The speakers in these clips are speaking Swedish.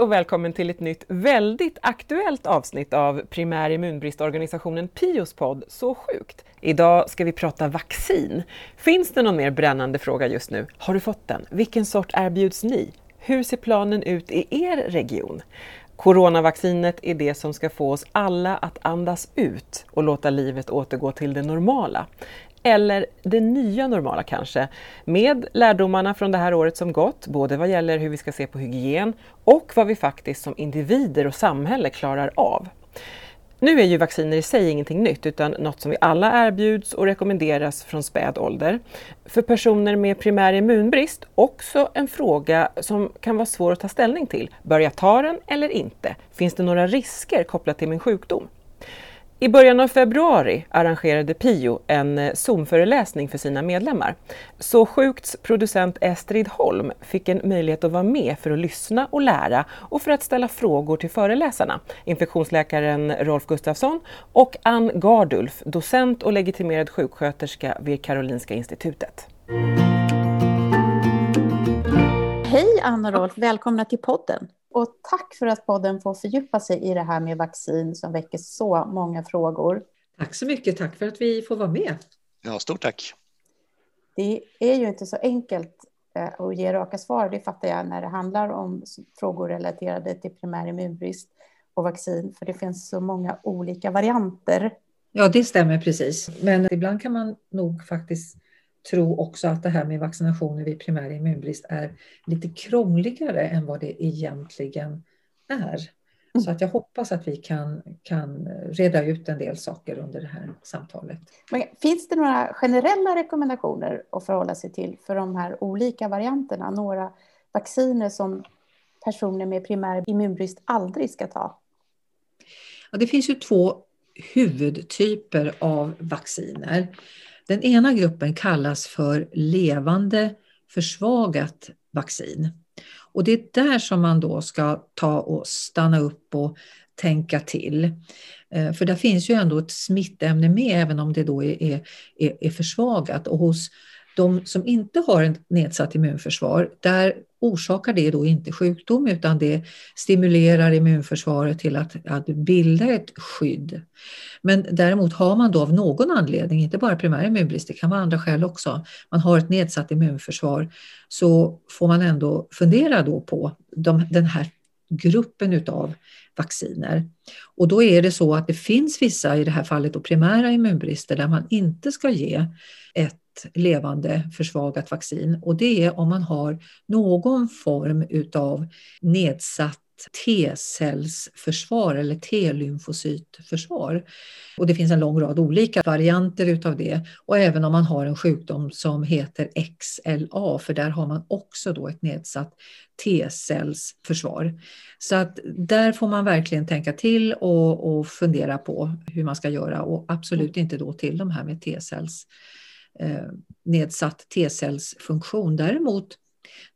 Hej och välkommen till ett nytt väldigt aktuellt avsnitt av primär immunbristorganisationen Pios podd Så sjukt. Idag ska vi prata vaccin. Finns det någon mer brännande fråga just nu? Har du fått den? Vilken sort erbjuds ni? Hur ser planen ut i er region? Coronavaccinet är det som ska få oss alla att andas ut och låta livet återgå till det normala eller det nya normala kanske, med lärdomarna från det här året som gått, både vad gäller hur vi ska se på hygien och vad vi faktiskt som individer och samhälle klarar av. Nu är ju vacciner i sig ingenting nytt utan något som vi alla erbjuds och rekommenderas från späd ålder. För personer med primär immunbrist också en fråga som kan vara svår att ta ställning till. Bör jag ta den eller inte? Finns det några risker kopplat till min sjukdom? I början av februari arrangerade Pio en eh, Zoom-föreläsning för sina medlemmar. Så Sjukts producent Estrid Holm fick en möjlighet att vara med för att lyssna och lära och för att ställa frågor till föreläsarna. Infektionsläkaren Rolf Gustafsson och Ann Gardulf, docent och legitimerad sjuksköterska vid Karolinska institutet. Hej Ann och Rolf, välkomna till podden. Och tack för att podden får fördjupa sig i det här med vaccin som väcker så många frågor. Tack så mycket. Tack för att vi får vara med. Ja, stort tack. Det är ju inte så enkelt eh, att ge raka svar, det fattar jag, när det handlar om frågor relaterade till primär immunbrist och vaccin, för det finns så många olika varianter. Ja, det stämmer precis. Men ibland kan man nog faktiskt tro också att det här med vaccinationer vid primär immunbrist är lite krångligare än vad det egentligen är. Mm. Så att jag hoppas att vi kan, kan reda ut en del saker under det här samtalet. Men finns det några generella rekommendationer att förhålla sig till för de här olika varianterna? Några vacciner som personer med primär immunbrist aldrig ska ta? Ja, det finns ju två huvudtyper av vacciner. Den ena gruppen kallas för levande försvagat vaccin. Och det är där som man då ska ta och stanna upp och tänka till. Eh, för där finns ju ändå ett smittämne med även om det då är, är, är försvagat. Och hos de som inte har ett nedsatt immunförsvar, där orsakar det då inte sjukdom utan det stimulerar immunförsvaret till att, att bilda ett skydd. Men däremot har man då av någon anledning, inte bara primär immunbrist, det kan vara andra skäl också, man har ett nedsatt immunförsvar så får man ändå fundera då på de, den här gruppen utav vacciner. Och då är det så att det finns vissa, i det här fallet då primära immunbrister, där man inte ska ge ett levande försvagat vaccin och det är om man har någon form utav nedsatt T-cellsförsvar eller T-lymfocytförsvar. Och det finns en lång rad olika varianter utav det och även om man har en sjukdom som heter XLA för där har man också då ett nedsatt T-cellsförsvar. Så att där får man verkligen tänka till och, och fundera på hur man ska göra och absolut inte då till de här med T-cells nedsatt T-cellsfunktion. Däremot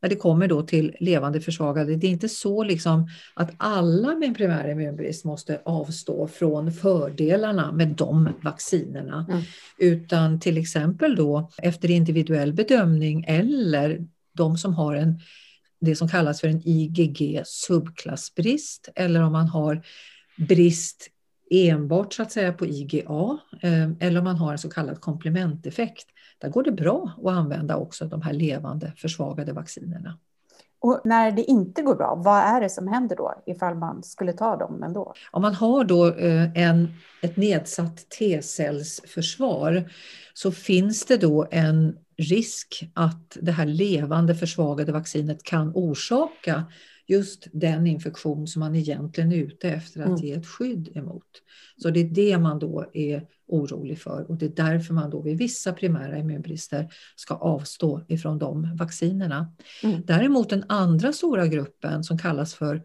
när det kommer då till levande försvagade, det är inte så liksom att alla med primär immunbrist måste avstå från fördelarna med de vaccinerna. Mm. Utan till exempel då efter individuell bedömning eller de som har en det som kallas för en IgG subklassbrist eller om man har brist enbart så att säga på IgA eh, eller om man har en så kallad komplementeffekt. Där går det bra att använda också de här levande försvagade vaccinerna. Och när det inte går bra, vad är det som händer då ifall man skulle ta dem ändå? Om man har då eh, en, ett nedsatt T-cellsförsvar så finns det då en risk att det här levande försvagade vaccinet kan orsaka just den infektion som man egentligen är ute efter att mm. ge ett skydd emot. Så det är det man då är orolig för och det är därför man då vid vissa primära immunbrister ska avstå ifrån de vaccinerna. Mm. Däremot den andra stora gruppen som kallas för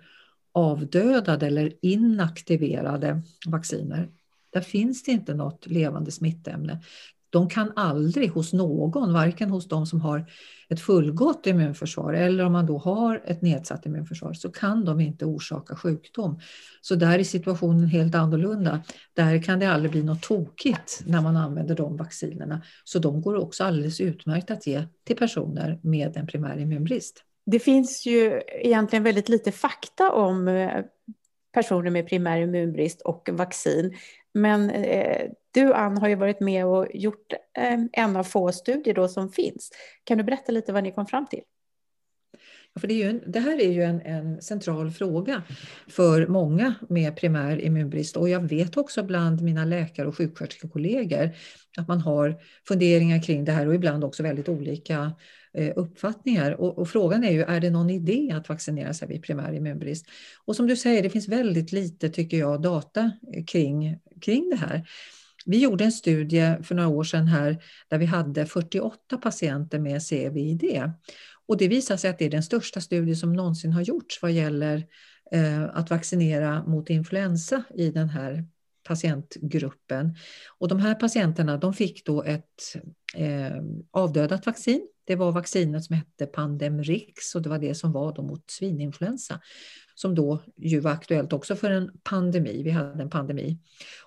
avdödade eller inaktiverade vacciner, där finns det inte något levande smittämne de kan aldrig hos någon, varken hos de som har ett fullgott immunförsvar eller om man då har ett nedsatt immunförsvar, så kan de inte orsaka sjukdom. Så där är situationen helt annorlunda. Där kan det aldrig bli något tokigt när man använder de vaccinerna. Så de går också alldeles utmärkt att ge till personer med en primär immunbrist. Det finns ju egentligen väldigt lite fakta om eh, personer med primär immunbrist och vaccin. Men eh, du Ann har ju varit med och gjort eh, en av få studier då som finns. Kan du berätta lite vad ni kom fram till? för det, en, det, här är ju en, en, central fråga för många med primär immunbrist och jag vet också bland mina läkare och sjuksköterskekollegor att man har funderingar kring det här och ibland också väldigt olika eh, uppfattningar. Och, och, frågan är ju, är det någon idé att vaccinera sig vid primär immunbrist? Och som du säger, det finns väldigt lite, tycker jag, data kring, kring det här. Vi gjorde en studie för några år sedan här där vi hade 48 patienter med CVID och det visar sig att det är den största studie som någonsin har gjorts vad gäller eh, att vaccinera mot influensa i den här patientgruppen. Och de här patienterna de fick då ett eh, avdödat vaccin. Det var vaccinet som hette Pandemrix och det var det som var då mot svininfluensa som då ju var aktuellt också för en pandemi. Vi hade en pandemi.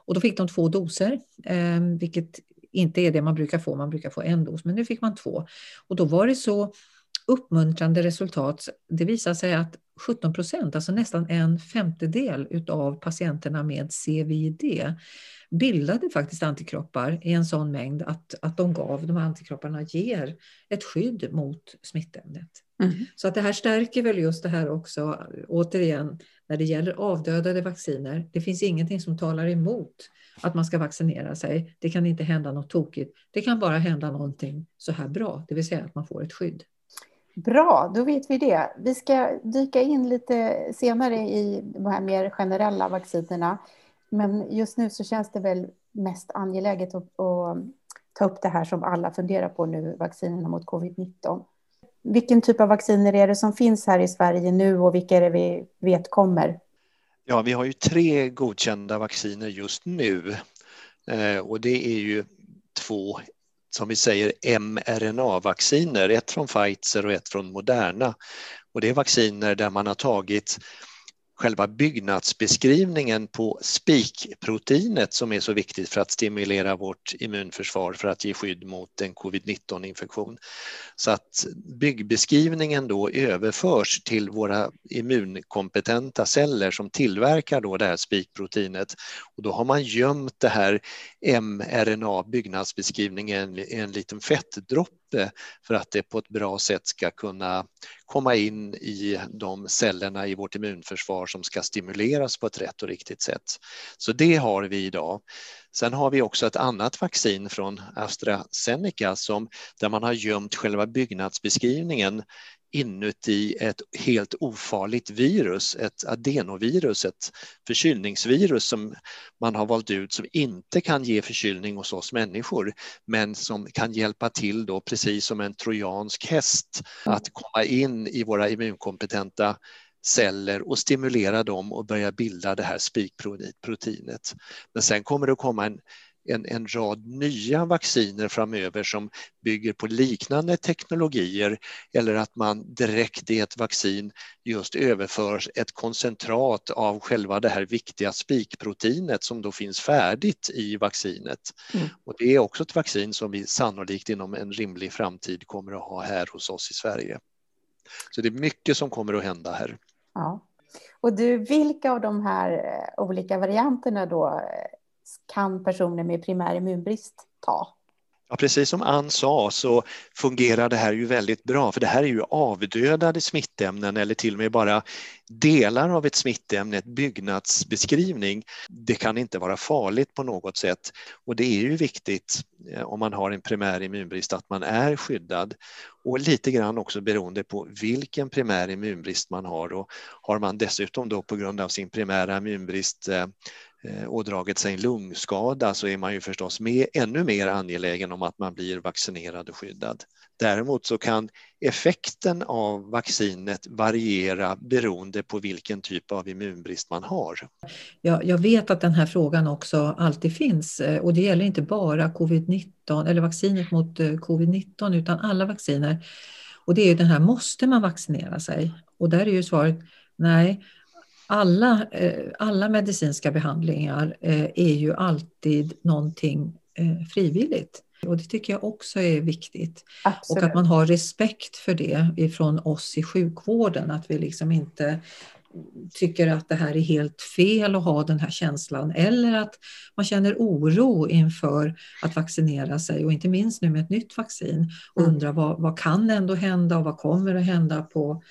Och då fick de två doser, eh, vilket inte är det man brukar få. Man brukar få en dos, men nu fick man två. Och då var det så uppmuntrande resultat. Det visade sig att 17 procent, alltså nästan en femtedel av patienterna med CVID bildade faktiskt antikroppar i en sån mängd att, att de gav, de här antikropparna ger ett skydd mot smittämnet. Mm. Så att det här stärker väl just det här också, återigen, när det gäller avdödade vacciner. Det finns ingenting som talar emot att man ska vaccinera sig. Det kan inte hända något tokigt. Det kan bara hända någonting så här bra, det vill säga att man får ett skydd. Bra, då vet vi det. Vi ska dyka in lite senare i de här mer generella vaccinerna. Men just nu så känns det väl mest angeläget att, att ta upp det här som alla funderar på nu, vaccinerna mot covid-19. Vilken typ av vacciner är det som finns här i Sverige nu och vilka är det vi vet kommer? Ja, vi har ju tre godkända vacciner just nu eh, och det är ju två som vi säger mRNA-vacciner, ett från Pfizer och ett från Moderna. Och det är vacciner där man har tagit själva byggnadsbeskrivningen på spikproteinet som är så viktigt för att stimulera vårt immunförsvar för att ge skydd mot en covid-19 infektion. Så att byggbeskrivningen då överförs till våra immunkompetenta celler som tillverkar då det här spikproteinet och då har man gömt det här mRNA byggnadsbeskrivningen i en liten fettdroppe för att det på ett bra sätt ska kunna komma in i de cellerna i vårt immunförsvar som ska stimuleras på ett rätt och riktigt sätt. Så det har vi idag. Sen har vi också ett annat vaccin från AstraZeneca som, där man har gömt själva byggnadsbeskrivningen inuti ett helt ofarligt virus, ett adenovirus, ett förkylningsvirus som man har valt ut som inte kan ge förkylning hos oss människor, men som kan hjälpa till då precis som en trojansk häst att komma in i våra immunkompetenta celler och stimulera dem och börja bilda det här spikproteinet. Men sen kommer det att komma en en, en rad nya vacciner framöver som bygger på liknande teknologier eller att man direkt i ett vaccin just överför ett koncentrat av själva det här viktiga spikproteinet som då finns färdigt i vaccinet. Mm. Och det är också ett vaccin som vi sannolikt inom en rimlig framtid kommer att ha här hos oss i Sverige. Så det är mycket som kommer att hända här. Ja. Och du, vilka av de här eh, olika varianterna då eh, kan personer med primär immunbrist ta? Ja, precis som Ann sa så fungerar det här ju väldigt bra för det här är ju avdödade smittämnen eller till och med bara delar av ett smittämne, ett byggnadsbeskrivning. Det kan inte vara farligt på något sätt och det är ju viktigt eh, om man har en primär immunbrist att man är skyddad och lite grann också beroende på vilken primär immunbrist man har och har man dessutom då på grund av sin primära immunbrist Eh, Eh, ådragit sig en lungskada så är man ju förstås med, ännu mer angelägen om att man blir vaccinerad och skyddad. Däremot så kan effekten av vaccinet variera beroende på vilken typ av immunbrist man har. Ja, jag vet att den här frågan också alltid finns eh, och det gäller inte bara covid-19 eller vaccinet mot eh, covid-19 utan alla vacciner. Och det är den här, måste man vaccinera sig? Och där är ju svaret nej, alla, eh, alla medicinska behandlingar eh, är ju alltid någonting eh, frivilligt. Och det tycker jag också är viktigt. Absolut. Och att man har respekt för det ifrån oss i sjukvården, att vi liksom inte tycker att det här är helt fel att ha den här känslan eller att man känner oro inför att vaccinera sig och inte minst nu med ett nytt vaccin och Mm. undrar vad, vad kan ändå hända och vad kommer att hända på,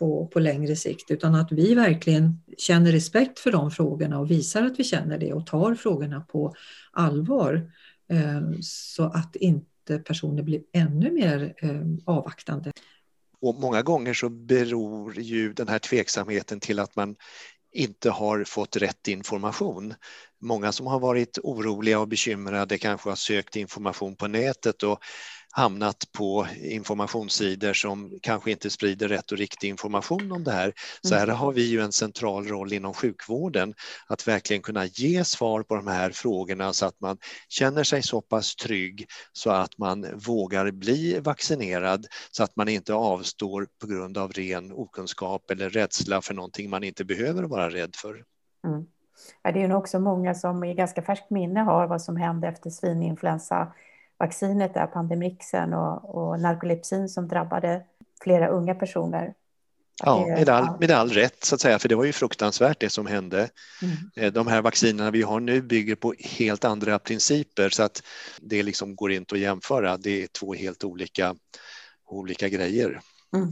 på, på längre sikt utan att vi verkligen känner respekt för de frågorna och visar att vi känner det och tar frågorna på allvar ehm, så att inte personer blir ännu mer ehm, avvaktande. Och många gånger så beror ju den här tveksamheten till att man inte har fått rätt information. Många som har varit oroliga och bekymrade kanske har sökt information på nätet och hamnat på informationssidor som kanske inte sprider rätt och riktig information om det här. Så här har vi ju en central roll inom sjukvården att verkligen kunna ge svar på de här frågorna så att man känner sig så pass trygg så att man vågar bli vaccinerad så att man inte avstår på grund av ren okunskap eller rädsla för någonting man inte behöver vara rädd för. Mm. Ja, det är ju nog också många som i ganska färskt minne har vad som hände efter svininfluensavaccinet, där pandemrixen och, och narkolepsin som drabbade flera unga personer. Ja, Det- med all, med all rätt så att säga, för det var ju fruktansvärt det som hände. Mm. Eh, De här vaccinerna vi har nu bygger på helt andra principer så att det liksom går inte att jämföra. Det är två helt olika, olika grejer. Mm.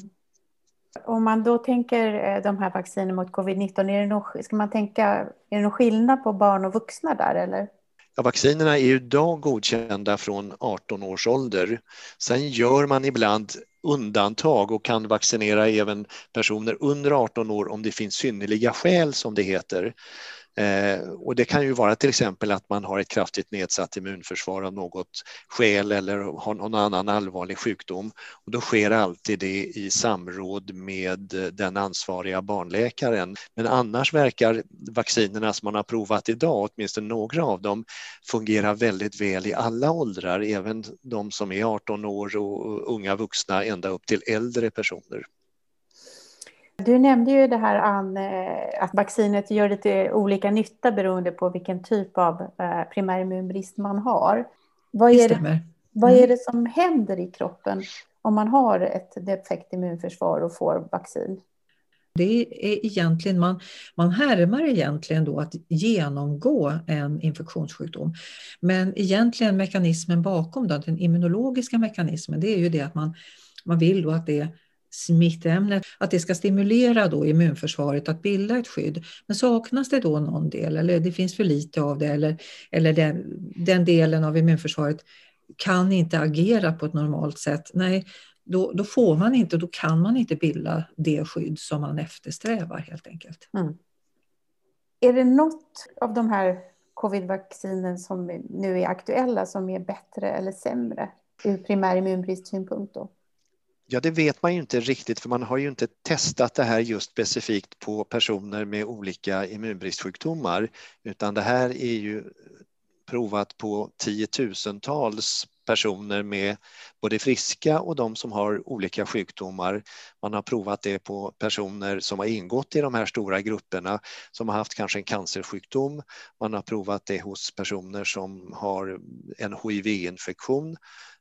Om man då tänker eh, de här vaccinerna mot covid-19, är det någon, ska man tänka, är det någon skillnad på barn och vuxna där eller? Ja, vaccinerna är ju idag godkända från 18 års ålder. Sen gör man ibland undantag och kan vaccinera även personer under 18 år om det finns synnerliga skäl som det heter. Eh, och det kan ju vara till exempel att man har ett kraftigt nedsatt immunförsvar av något skäl eller har någon annan allvarlig sjukdom. Och då sker alltid det i samråd med den ansvariga barnläkaren. Men annars verkar vaccinerna som man har provat idag, åtminstone några av dem, fungera väldigt väl i alla åldrar, även de som är 18 år och unga vuxna ända upp till äldre personer. Du nämnde ju det här Ann, eh, att vaccinet gör lite olika nytta beroende på vilken typ av eh, primärimmunbrist man har. Vad är det, vad Mm. är det som händer i kroppen om man har ett defekt immunförsvar och får vaccin? Det är egentligen, man, man härmar egentligen då att genomgå en infektionssjukdom. Men egentligen mekanismen bakom då, den immunologiska mekanismen, det är ju det att man, man vill då att det smittämnet, att det ska stimulera då immunförsvaret att bilda ett skydd. Men saknas det då någon del eller det finns för lite av det eller, eller den, den delen av immunförsvaret kan inte agera på ett normalt sätt, nej, då, då får man inte, då kan man inte bilda det skydd som man eftersträvar helt enkelt. Mm. Är det något av de här covidvaccinen som nu är aktuella som är bättre eller sämre ur primär immunbristsynpunkt då? Ja, det vet man ju inte riktigt för man har ju inte testat det här just specifikt på personer med olika immunbristsjukdomar utan det här är ju provat på tiotusentals personer med både friska och de som har olika sjukdomar. Man har provat det på personer som har ingått i de här stora grupperna som har haft kanske en cancersjukdom. Man har provat det hos personer som har en HIV-infektion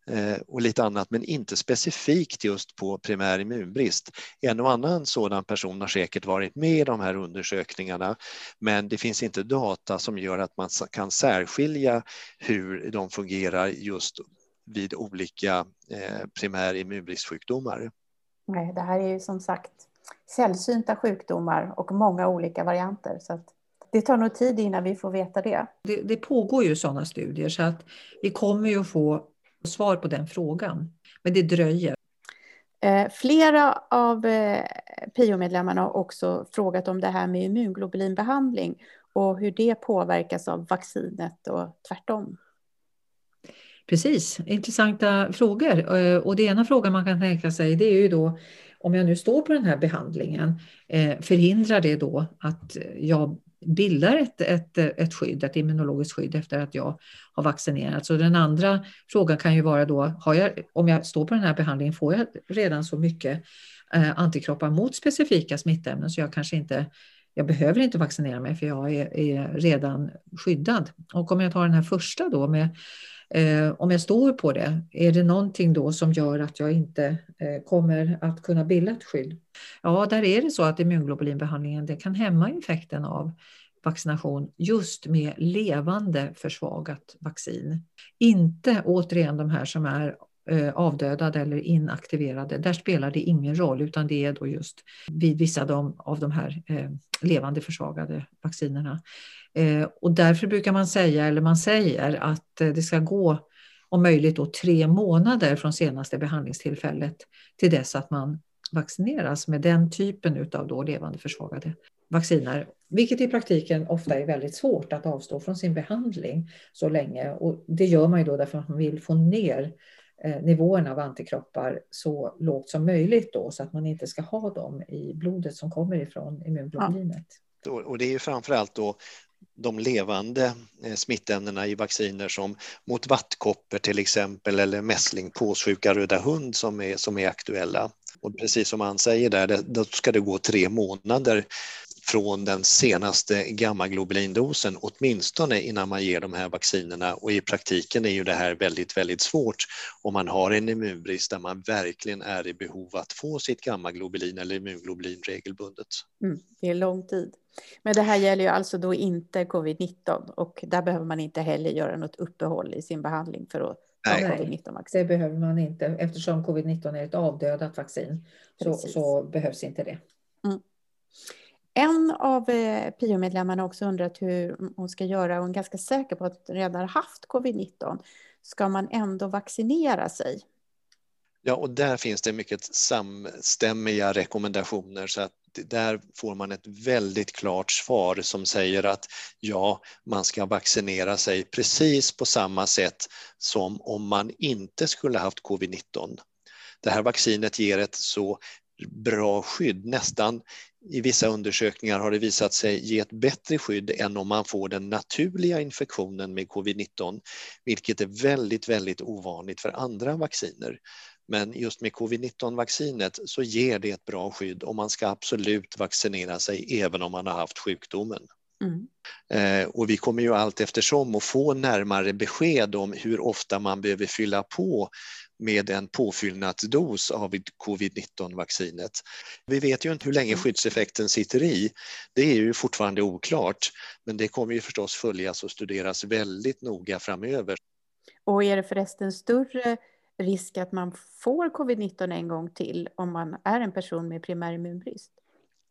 eh, och lite annat, men inte specifikt just på primär immunbrist. En och annan sådan person har säkert varit med i de här undersökningarna, men det finns inte data som gör att man kan särskilja hur de fungerar just vid olika eh, primär immunbristsjukdomar. Nej, det här är ju som sagt sällsynta sjukdomar och många olika varianter. Så att det tar nog tid innan vi får veta det. Det, det pågår ju sådana studier så att vi kommer ju att få svar på den frågan. Men det dröjer. Eh, flera av eh, PIO-medlemmarna har också frågat om det här med immunglobulinbehandling och hur det påverkas av vaccinet och tvärtom. Precis, intressanta frågor. Eh, och det ena frågan man kan tänka sig det är ju då om jag nu står på den här behandlingen, eh, förhindrar det då att jag bildar ett, ett, ett skydd, ett immunologiskt skydd efter att jag har vaccinerats? Och den andra frågan kan ju vara då, har jag, om jag står på den här behandlingen, får jag redan så mycket eh, antikroppar mot specifika smittämnen så jag kanske inte jag behöver inte vaccinera mig för jag är, är redan skyddad. Och om jag tar den här första då med Eh, om jag står på det, är det någonting då som gör att jag inte eh, kommer att kunna bilda ett skydd? Ja, där är det så att immunglobulinbehandlingen det kan hämma effekten av vaccination just med levande försvagat vaccin. Inte återigen de här som är eh, avdödade eller inaktiverade. Där spelar det ingen roll utan det är då just vid vissa av de här eh, levande försvagade vaccinerna. Eh, och därför brukar man säga, eller man säger att det ska gå om möjligt då tre månader från senaste behandlingstillfället till dess att man vaccineras med den typen av då levande försvagade vacciner. Vilket i praktiken ofta är väldigt svårt att avstå från sin behandling så länge. Och det gör man ju då därför att man vill få ner eh, nivåerna av antikroppar så lågt som möjligt då, så att man inte ska ha dem i blodet som kommer ifrån immunglobulinet. Ja. Och det är ju framförallt då de levande eh, smittämnena i vacciner som mot vattkoppor till exempel eller mässling, påssjuka, röda hund som är, som är aktuella. Och precis som han säger där, då ska det gå tre månader från den senaste gammaglobulindosen, åtminstone innan man ger de här vaccinerna. Och i praktiken är ju det här väldigt, väldigt svårt om man har en immunbrist där man verkligen är i behov att få sitt gammaglobulin eller immunglobulin regelbundet. Mm, det är lång tid. Men det här gäller ju alltså då inte covid-19 och där behöver man inte heller göra något uppehåll i sin behandling för att Nej, covid-19 det behöver man inte eftersom covid-19 är ett avdödat vaccin. Så, så behövs inte det. Mm. En av eh, PIO-medlemmarna har också undrat hur hon ska göra. Hon är ganska säker på att hon redan har haft covid-19. Ska man ändå vaccinera sig? Ja, och där finns det mycket samstämmiga rekommendationer så att där får man ett väldigt klart svar som säger att ja, man ska vaccinera sig precis på samma sätt som om man inte skulle haft covid-19. Det här vaccinet ger ett så bra skydd, nästan i vissa undersökningar har det visat sig ge ett bättre skydd än om man får den naturliga infektionen med covid-19, vilket är väldigt, väldigt ovanligt för andra vacciner. Men just med covid-19-vaccinet så ger det ett bra skydd och man ska absolut vaccinera sig även om man har haft sjukdomen. Mm. Eh, och vi kommer ju allt eftersom att få närmare besked om hur ofta man behöver fylla på med en påfyllnadsdos av covid-19-vaccinet. Vi vet ju inte hur länge mm. skyddseffekten sitter i. Det är ju fortfarande oklart, men det kommer ju förstås följas och studeras väldigt noga framöver. Och är det förresten större risk att man får covid-19 en gång till om man är en person med primär immunbrist?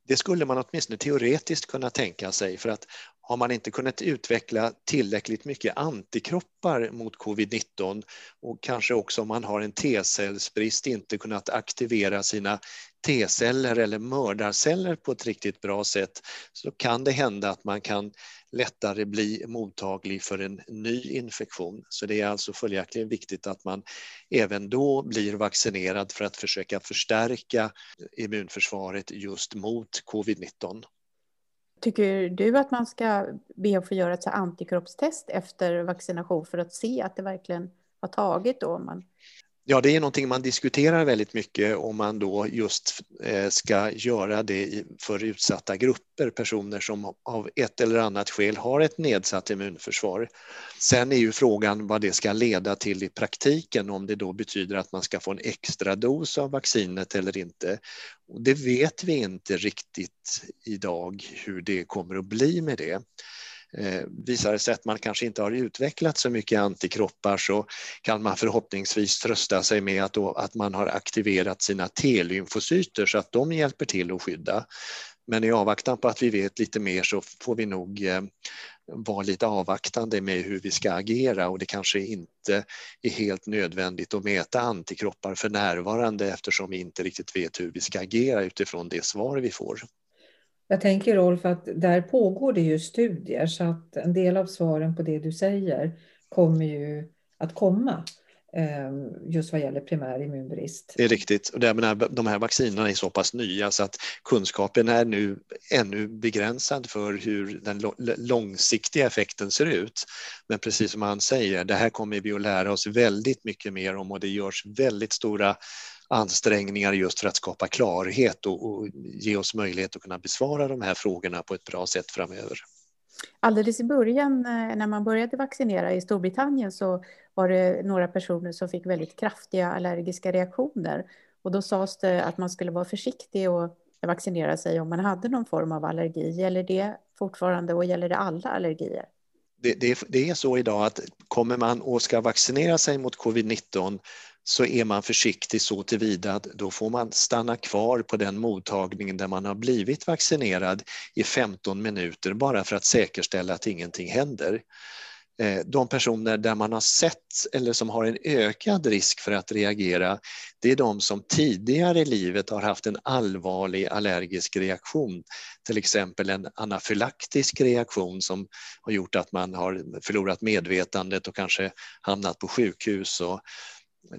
Det skulle man åtminstone teoretiskt kunna tänka sig för att har man inte kunnat utveckla tillräckligt mycket antikroppar mot covid-19 och kanske också om man har en T-cellsbrist inte kunnat aktivera sina T-celler eller mördarceller på ett riktigt bra sätt så kan det hända att man kan lättare bli mottaglig för en ny infektion. Så det är alltså följaktligen viktigt att man även då blir vaccinerad för att försöka förstärka immunförsvaret just mot covid-19. Tycker du att man ska be att få göra ett antikroppstest efter vaccination för att se att det verkligen har tagit då? Man... Ja, det är någonting man diskuterar väldigt mycket om man då just eh, ska göra det för utsatta grupper, personer som av ett eller annat skäl har ett nedsatt immunförsvar. Sen är ju frågan vad det ska leda till i praktiken, om det då betyder att man ska få en extra dos av vaccinet eller inte. Och det vet vi inte riktigt idag hur det kommer att bli med det. Eh, visar det sig att man kanske inte har utvecklat så mycket antikroppar så kan man förhoppningsvis trösta sig med att, då, att man har aktiverat sina T-lymfocyter så att de hjälper till att skydda. Men i avvaktan på att vi vet lite mer så får vi nog eh, vara lite avvaktande med hur vi ska agera och det kanske inte är helt nödvändigt att mäta antikroppar för närvarande eftersom vi inte riktigt vet hur vi ska agera utifrån det svar vi får. Jag tänker Rolf att där pågår det ju studier så att en del av svaren på det du säger kommer ju att komma eh, just vad gäller primär immunbrist. Det är riktigt. Och de här vaccinerna är så pass nya så att kunskapen är nu ännu begränsad för hur den långsiktiga effekten ser ut. Men precis som han säger, det här kommer vi att lära oss väldigt mycket mer om och det görs väldigt stora ansträngningar just för att skapa klarhet och, och, ge oss möjlighet att kunna besvara de här frågorna på ett bra sätt framöver. Alldeles i början eh, när man började vaccinera i Storbritannien så var det några personer som fick väldigt kraftiga allergiska reaktioner. Och då sades det att man skulle vara försiktig och vaccinera sig om man hade någon form av allergi. Gäller det fortfarande och gäller det alla allergier? Det, det, det är så idag att kommer man och ska vaccinera sig mot covid-19 så är man försiktig så tillvida att då får man stanna kvar på den mottagningen där man har blivit vaccinerad i 15 minuter bara för att säkerställa att ingenting händer. Eh, de personer där man har sett eller som har en ökad risk för att reagera, det är de som tidigare i livet har haft en allvarlig allergisk reaktion, till exempel en anafylaktisk reaktion som har gjort att man har förlorat medvetandet och kanske hamnat på sjukhus. Och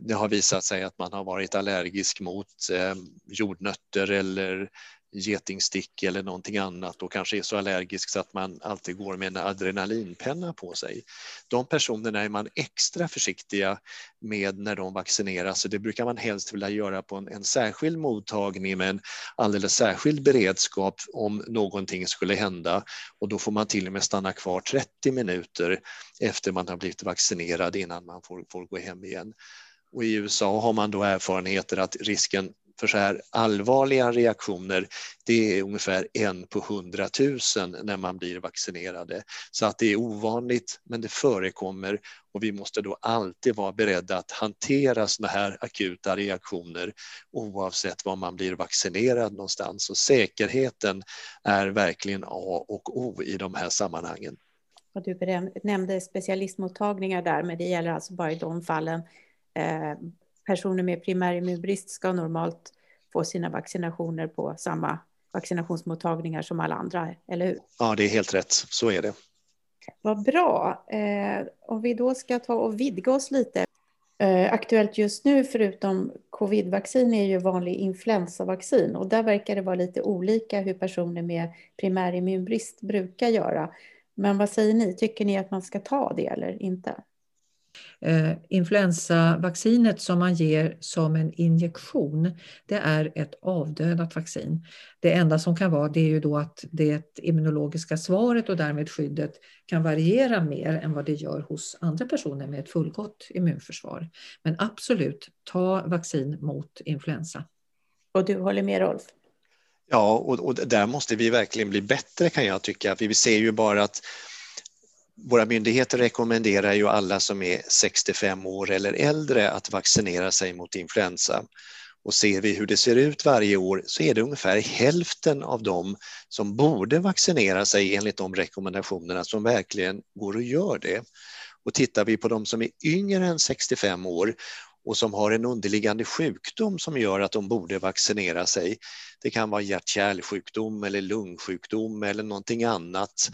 det har visat sig att man har varit allergisk mot eh, jordnötter eller getingstick eller någonting annat och kanske är så allergisk så att man alltid går med en adrenalinpenna på sig. De personerna är man extra försiktiga med när de vaccineras. Så det brukar man helst vilja göra på en, en särskild mottagning med en alldeles särskild beredskap om någonting skulle hända och då får man till och med stanna kvar 30 minuter efter man har blivit vaccinerad innan man får, får gå hem igen. Och I USA har man då erfarenheter att risken för så här allvarliga reaktioner, det är ungefär en på hundratusen när man blir vaccinerade. Så att det är ovanligt, men det förekommer och vi måste då alltid vara beredda att hantera sådana här akuta reaktioner oavsett var man blir vaccinerad någonstans. Och säkerheten är verkligen A och O i de här sammanhangen. Och du nämnde specialistmottagningar där, men det gäller alltså bara i de fallen eh, personer med primär immunbrist ska normalt få sina vaccinationer på samma vaccinationsmottagningar som alla andra, eller hur? Ja, det är helt rätt. Så är det. Vad bra. Eh, om vi då ska ta och vidga oss lite. Eh, aktuellt just nu, förutom covidvaccin, är ju vanlig influensavaccin. Och där verkar det vara lite olika hur personer med primär immunbrist brukar göra. Men vad säger ni? Tycker ni att man ska ta det eller inte? Eh, influensavaccinet som man ger som en injektion, det är ett avdödat vaccin. Det enda som kan vara det är ju då att det immunologiska svaret och därmed skyddet kan variera mer än vad det gör hos andra personer med ett fullgott immunförsvar. Men absolut, ta vaccin mot influensa. Och du håller med Rolf? Ja, och, och där måste vi verkligen bli bättre kan jag tycka. Vi ser ju bara att våra myndigheter rekommenderar ju alla som är 65 år eller äldre att vaccinera sig mot influensa. Och ser vi hur det ser ut varje år så är det ungefär hälften av dem som borde vaccinera sig enligt de rekommendationerna som verkligen går och gör det. Och tittar vi på de som är yngre än 65 år och som har en underliggande sjukdom som gör att de borde vaccinera sig. Det kan vara hjärt-kärlsjukdom eller lungsjukdom eller någonting annat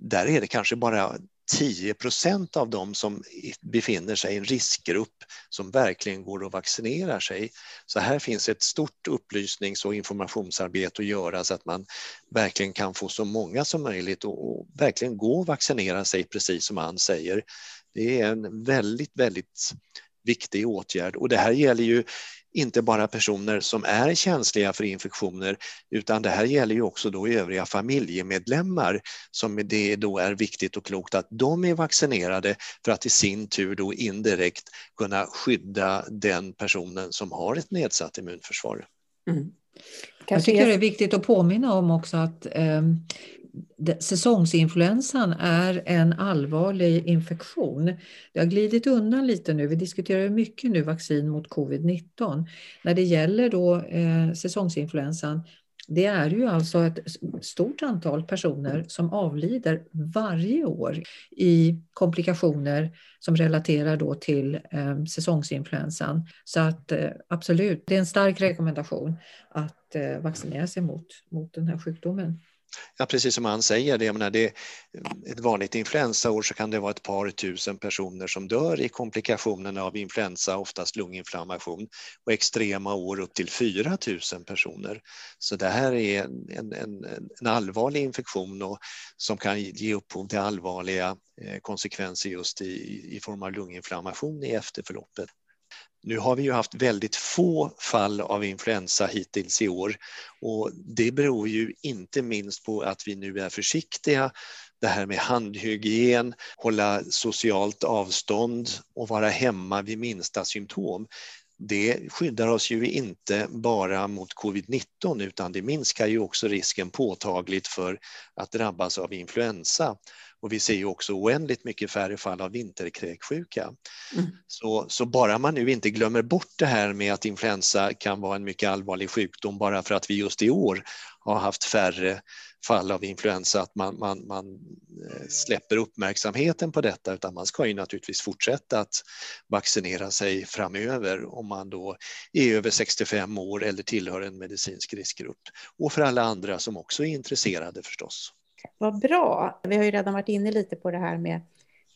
där är det kanske bara 10 procent av dem som befinner sig i en riskgrupp som verkligen går och vaccinerar sig. Så här finns ett stort upplysnings och informationsarbete att göra så att man verkligen kan få så många som möjligt och, verkligen gå och vaccinera sig precis som han säger. Det är en väldigt, väldigt viktig åtgärd och det här gäller ju inte bara personer som är känsliga för infektioner utan det här gäller ju också då övriga familjemedlemmar som det då är viktigt och klokt att de är vaccinerade för att i sin tur då indirekt kunna skydda den personen som har ett nedsatt immunförsvar. Mm. Jag tycker det är viktigt att påminna om också att eh, säsongsinfluensan är en allvarlig infektion. Det har glidit undan lite nu. Vi diskuterar mycket nu vaccin mot covid-19. När det gäller då eh, säsongsinfluensan det är ju alltså ett stort antal personer som avlider varje år i komplikationer som relaterar då till eh, säsongsinfluensan. Så att eh, absolut, det är en stark rekommendation att eh, vaccinera sig mot, mot den här sjukdomen. Ja, precis som han säger, det, jag menar, det, ett vanligt influensaår så kan det vara ett par tusen personer som dör i komplikationerna av influensa, oftast lunginflammation, och extrema år upp till 4 000 personer. Så det här är en, en, en allvarlig infektion och, som kan ge upphov till allvarliga eh, konsekvenser just i, i form av lunginflammation i efterförloppet. Nu har vi ju haft väldigt få fall av influensa hittills i år och det beror ju inte minst på att vi nu är försiktiga det här med handhygien, hålla socialt avstånd och vara hemma vid minsta symptom det skyddar oss ju inte bara mot covid-19 utan det minskar ju också risken påtagligt för att drabbas av influensa. Och vi ser ju också oändligt mycket färre fall av vinterkräksjuka. Mm. Så, så bara man nu inte glömmer bort det här med att influensa kan vara en mycket allvarlig sjukdom bara för att vi just i år har haft färre fall av influensa, att man, man, man eh, släpper uppmärksamheten på detta, utan man ska ju naturligtvis fortsätta att vaccinera sig framöver om man då är över 65 år eller tillhör en medicinsk riskgrupp. Och för alla andra som också är intresserade förstås. Vad bra. Vi har ju redan varit inne lite på det här med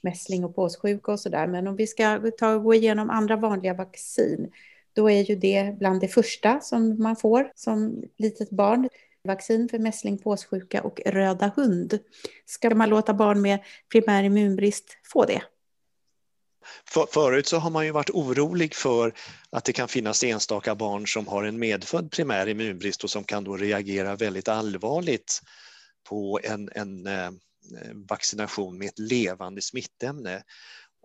mässling och påssjuka och så där, men om vi ska ta och gå igenom andra vanliga vaccin, då är ju det bland det första som man får som litet barn vaccin för mässling, påssjuka och röda hund. Ska man låta barn med primär immunbrist få det? För, förut så har man ju varit orolig för att det kan finnas enstaka barn som har en medfödd primär immunbrist och som kan då reagera väldigt allvarligt på en, en eh, vaccination med ett levande smittämne.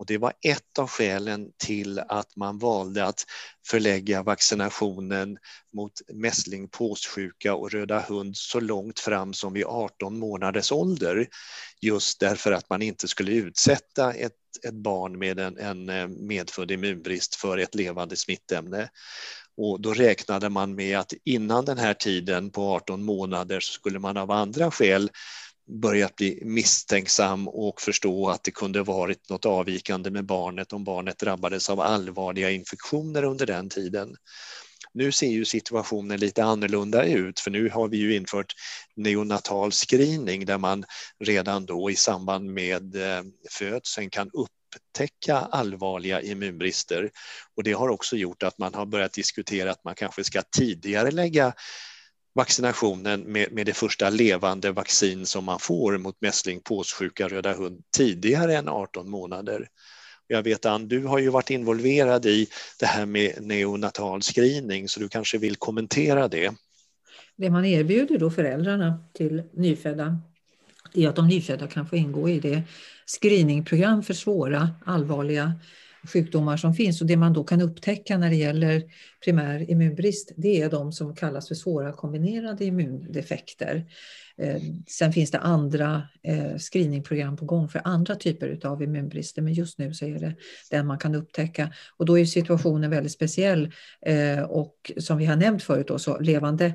Och det var ett av skälen till att man valde att förlägga vaccinationen mot mässling, påssjuka och röda hund så långt fram som vid 18 månaders ålder. Just därför att man inte skulle utsätta ett, ett barn med en, en eh, medfödd immunbrist för ett levande smittämne. Och då räknade man med att innan den här tiden på 18 månader så skulle man av andra skäl börjat bli misstänksam och förstå att det kunde varit något avvikande med barnet om barnet drabbades av allvarliga infektioner under den tiden. Nu ser ju situationen lite annorlunda ut för nu har vi ju infört neonatal screening där man redan då i samband med eh, födseln kan upptäcka allvarliga immunbrister. Och det har också gjort att man har börjat diskutera att man kanske ska tidigare lägga vaccinationen med, med det första levande vaccin som man får mot mässling, påssjuka, röda hund tidigare än 18 månader. Jag vet Ann, du har ju varit involverad i det här med neonatal screening så du kanske vill kommentera det. Det man erbjuder då föräldrarna till nyfödda är att de nyfödda kan få ingå i det screeningprogram för svåra allvarliga sjukdomar som finns och det man då kan upptäcka när det gäller primär immunbrist det är de som kallas för svåra kombinerade immundefekter. Eh, sen finns det andra eh, screeningprogram på gång för andra typer av immunbrister men just nu så är det den man kan upptäcka och då är situationen väldigt speciell eh, och som vi har nämnt förut då, så levande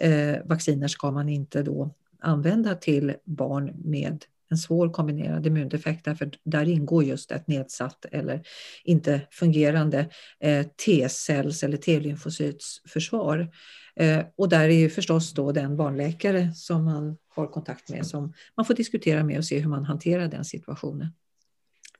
eh, vacciner ska man inte då använda till barn med en svår kombinerad immundefekt därför där ingår just ett nedsatt eller inte fungerande eh, T-cells eller T-lymfocytsförsvar. Eh, och där är ju förstås då den barnläkare som man har kontakt med som man får diskutera med och se hur man hanterar den situationen.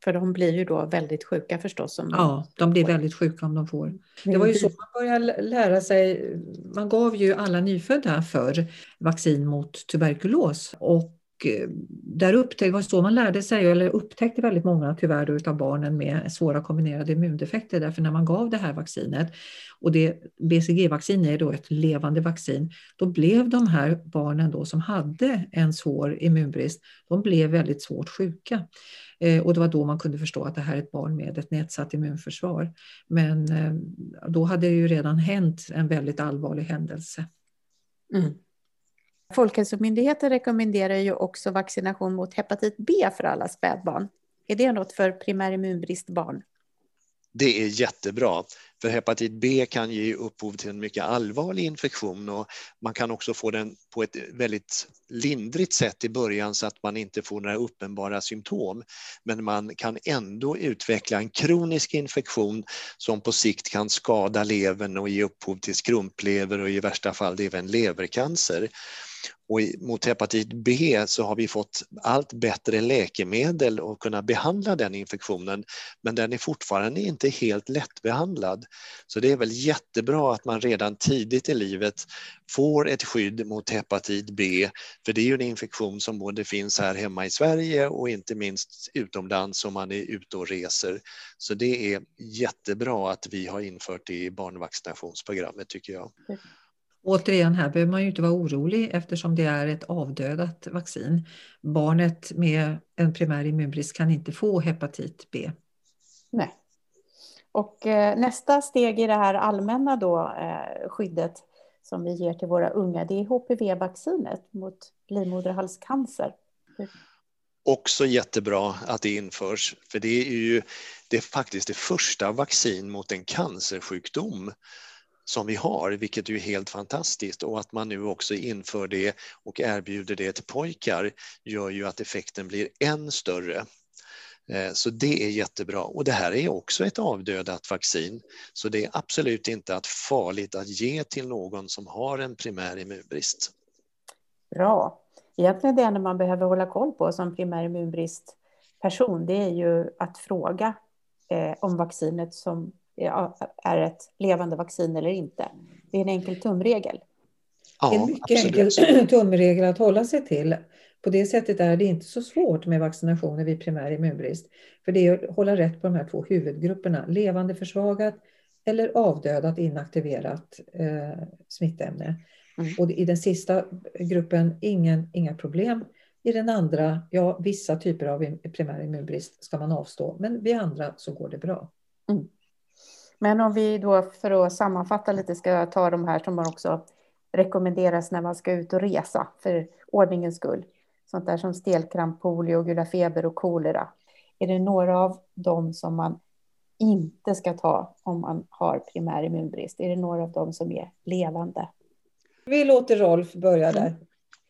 För de blir ju då väldigt sjuka förstås. Om ja, de blir väldigt sjuka om de får. Det var ju så man började lära sig. Man gav ju alla nyfödda för vaccin mot tuberkulos och Eh, där upptäckte, var så man lärde sig, eller upptäckte väldigt många tyvärr av barnen med svåra kombinerade immundefekter. Därför när man gav det här vaccinet, och det BCG-vaccin är då ett levande vaccin, då blev de här barnen då som hade en svår immunbrist, de blev väldigt svårt sjuka. Eh, och det var då man kunde förstå att det här är ett barn med ett nedsatt immunförsvar. Men eh, då hade det ju redan hänt en väldigt allvarlig händelse. Mm. Folkhälsomyndigheten rekommenderar ju också vaccination mot hepatit B för alla spädbarn. Är det något för primär immunbristbarn? Det är jättebra, för hepatit B kan ge upphov till en mycket allvarlig infektion och man kan också få den på ett väldigt lindrigt sätt i början så att man inte får några uppenbara symptom. Men man kan ändå utveckla en kronisk infektion som på sikt kan skada levern och ge upphov till skrumplever och i värsta fall även levercancer. Och mot hepatit B så har vi fått allt bättre läkemedel att kunna behandla den infektionen, men den är fortfarande inte helt lättbehandlad. Så det är väl jättebra att man redan tidigt i livet får ett skydd mot hepatit B, för det är ju en infektion som både finns här hemma i Sverige och inte minst utomlands om man är ute och reser. Så det är jättebra att vi har infört det i barnvaccinationsprogrammet tycker jag. Mm. Återigen, här behöver man ju inte vara orolig eftersom det är ett avdödat vaccin. Barnet med en primär immunbrist kan inte få hepatit B. Nej. Och eh, nästa steg i det här allmänna då, eh, skyddet som vi ger till våra unga, det är HPV-vaccinet mot livmoderhalscancer. Också jättebra att det införs, för det är ju det är faktiskt det första vaccin mot en cancersjukdom som vi har, vilket är helt fantastiskt. Och att man nu också inför det och erbjuder det till pojkar gör ju att effekten blir än större. Eh, så det är jättebra. Och det här är också ett avdödat vaccin. Så det är absolut inte att farligt att ge till någon som har en primär immunbrist. Bra. Egentligen det enda man behöver hålla koll på som primär immunbrist person, det är ju att fråga eh, om vaccinet som är ett levande vaccin eller inte. Det är en enkel tumregel. Ja, det är en mycket absolut. enkel tumregel att hålla sig till. På det sättet är det inte så svårt med vaccinationer vid primär immunbrist. För det är att hålla rätt på de här två huvudgrupperna, levande försvagat eller avdödat inaktiverat eh, smittämne. Mm. Och i den sista gruppen, ingen, inga problem. I den andra, ja, vissa typer av primär immunbrist ska man avstå, men vid andra så går det bra. Mm. Men om vi då för att sammanfatta lite ska ta de här som man också rekommenderas när man ska ut och resa för ordningens skull. Sånt där som stelkramp, polio, gula feber och kolera. Är det några av dem som man inte ska ta om man har primär immunbrist? Är det några av dem som är levande? Vi låter Rolf börja där.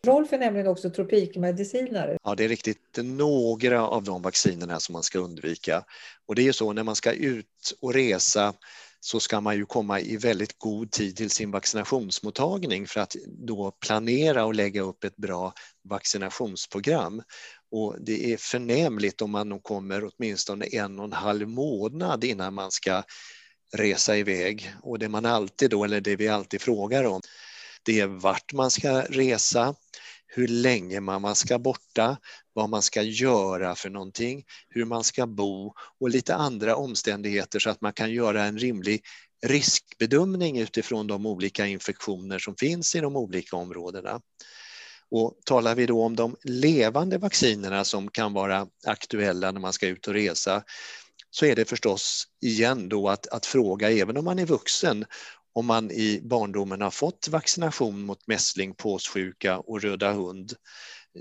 Rolf är nämligen också tropikmedicinare. Ja, det är riktigt några av de vaccinerna som man ska undvika. Och det är ju så när man ska ut och resa så ska man ju komma i väldigt god tid till sin vaccinationsmottagning för att då planera och lägga upp ett bra vaccinationsprogram. Och det är förnämligt om man kommer åtminstone en och en halv månad innan man ska resa iväg. Och det man alltid då, eller det vi alltid frågar om, det är vart man ska resa, hur länge man ska borta, vad man ska göra för någonting, hur man ska bo och lite andra omständigheter så att man kan göra en rimlig riskbedömning utifrån de olika infektioner som finns i de olika områdena. Och talar vi då om de levande vaccinerna som kan vara aktuella när man ska ut och resa så är det förstås igen då att, att fråga, även om man är vuxen, om man i barndomen har fått vaccination mot mässling, påssjuka och röda hund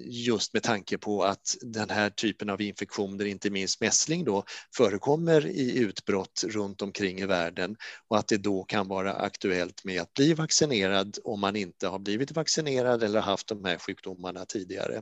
just med tanke på att den här typen av infektioner, inte minst mässling, då, förekommer i utbrott runt omkring i världen och att det då kan vara aktuellt med att bli vaccinerad om man inte har blivit vaccinerad eller haft de här sjukdomarna tidigare.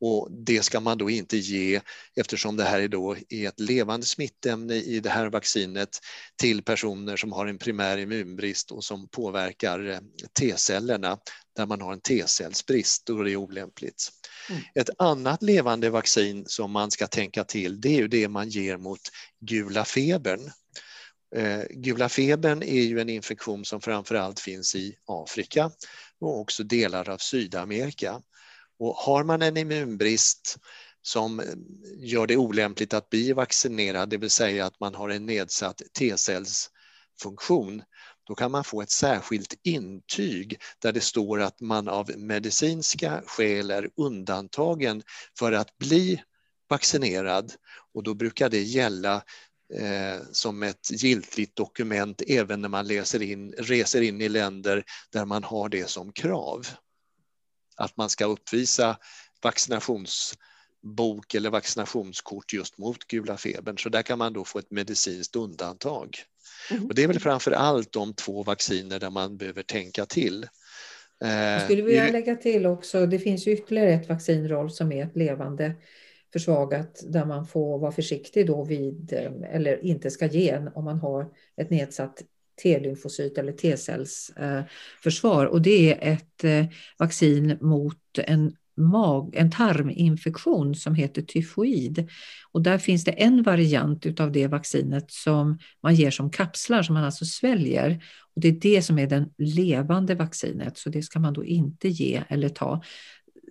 Och det ska man då inte ge eftersom det här är då ett levande smittämne i det här vaccinet till personer som har en primär immunbrist och som påverkar eh, T-cellerna där man har en T-cellsbrist det är olämpligt. Mm. Ett annat levande vaccin som man ska tänka till det är ju det man ger mot gula febern. Eh, gula febern är ju en infektion som framförallt finns i Afrika och också delar av Sydamerika. Och har man en immunbrist som eh, gör det olämpligt att bli vaccinerad, det vill säga att man har en nedsatt T-cellsfunktion, då kan man få ett särskilt intyg där det står att man av medicinska skäl är undantagen för att bli vaccinerad. Och då brukar det gälla eh, som ett giltigt dokument även när man läser in, reser in i länder där man har det som krav att man ska uppvisa vaccinationsbok eller vaccinationskort just mot gula febern. Så där kan man då få ett medicinskt undantag. Mm. Och det är väl framför allt de två vacciner där man behöver tänka till. Jag skulle vilja lägga till också, det finns ju ytterligare ett vaccinroll som är ett levande försvagat där man får vara försiktig då vid, eller inte ska ge om man har ett nedsatt T-lymfocyt eller T-cellsförsvar. Och det är ett eh, vaccin mot en mag, en tarminfektion som heter tyfoid. Och där finns det en variant av det vaccinet som man ger som kapslar som man alltså sväljer. Och det är det som är det levande vaccinet, så det ska man då inte ge eller ta.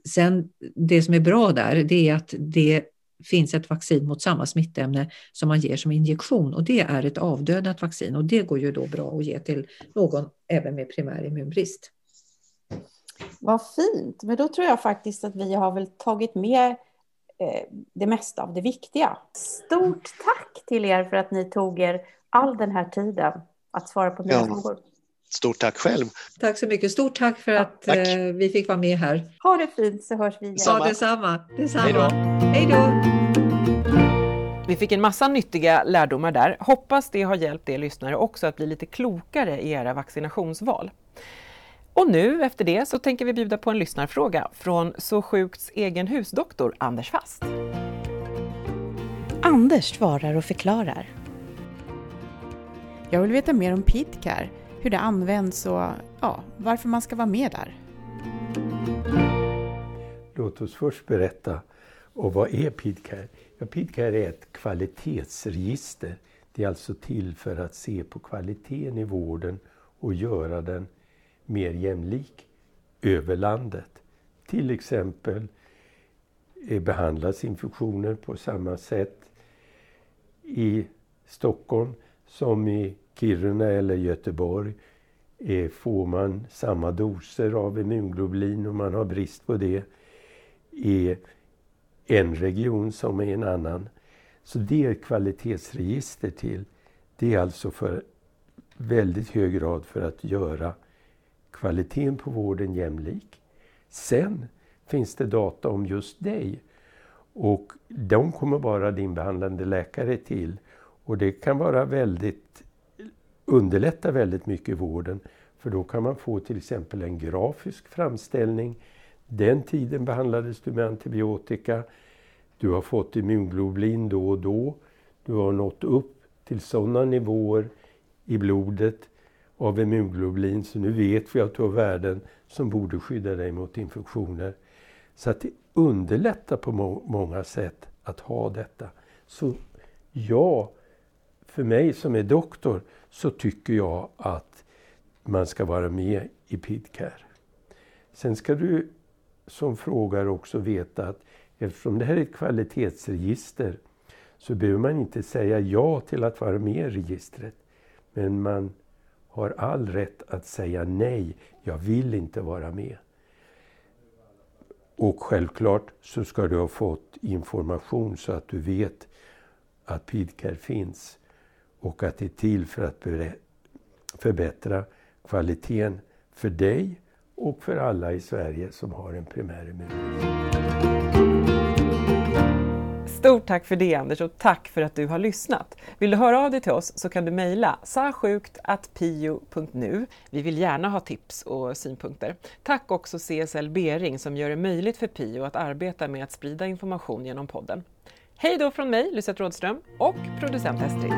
Sen det som är bra där, det är att det finns ett vaccin mot samma smittämne som man ger som injektion och det är ett avdödat vaccin och det går ju då bra att ge till någon även med primär immunbrist. Vad fint, men då tror jag faktiskt att vi har väl tagit med eh, det mesta av det viktiga. Stort tack till er för att ni tog er all den här tiden att svara på mina ja. frågor. Stort tack själv. Tack så mycket. Stort tack för att tack. Eh, vi fick vara med här. Ha det fint så hörs vi igen. Ja, detsamma. detsamma. Hej då. Vi fick en massa nyttiga lärdomar där. Hoppas det har hjälpt er lyssnare också att bli lite klokare i era vaccinationsval. Och nu efter det så tänker vi bjuda på en lyssnarfråga från Så sjukts egen husdoktor Anders Fast. Anders svarar och förklarar. Jag vill veta mer om Pidcare, hur det används och ja, varför man ska vara med där. Låt oss först berätta och vad är Pidcare? Ja, Pidcare är ett kvalitetsregister. Det är alltså till för att se på kvaliteten i vården och göra den mer jämlik över landet. Till exempel eh, behandlas infektioner på samma sätt i Stockholm som i Kiruna eller Göteborg. Eh, får man samma doser av immunglobulin och man har brist på det i en region som i en annan. Så det är kvalitetsregister till. Det är alltså för väldigt hög grad för att göra kvaliteten på vården jämlik. Sen finns det data om just dig och de kommer bara din behandlande läkare till. Och det kan vara väldigt, underlättar väldigt mycket i vården för då kan man få till exempel en grafisk framställning. Den tiden behandlades du med antibiotika. Du har fått immunglobulin då och då. Du har nått upp till sådana nivåer i blodet av immunglobulin så nu vet vi att du har värden som borde skydda dig mot infektioner. Så att det underlättar på må många sätt att ha detta. Så ja, för mig som är doktor så tycker jag att man ska vara med i PIDCARE. Sen ska du som frågar också veta att eftersom det här är ett kvalitetsregister så behöver man inte säga ja till att vara med i registret. Men man har all rätt att säga nej, jag vill inte vara med. Och självklart så ska du ha fått information så att du vet att PIDCARE finns och att det är till för att förbättra kvaliteten för dig och för alla i Sverige som har en primär immunitet. Stort tack för det Anders och tack för att du har lyssnat. Vill du höra av dig till oss så kan du mejla sasjukt.pio.nu. Vi vill gärna ha tips och synpunkter. Tack också CSL Bering som gör det möjligt för Pio att arbeta med att sprida information genom podden. Hej då från mig, Lysette Rådström och producent Estrid.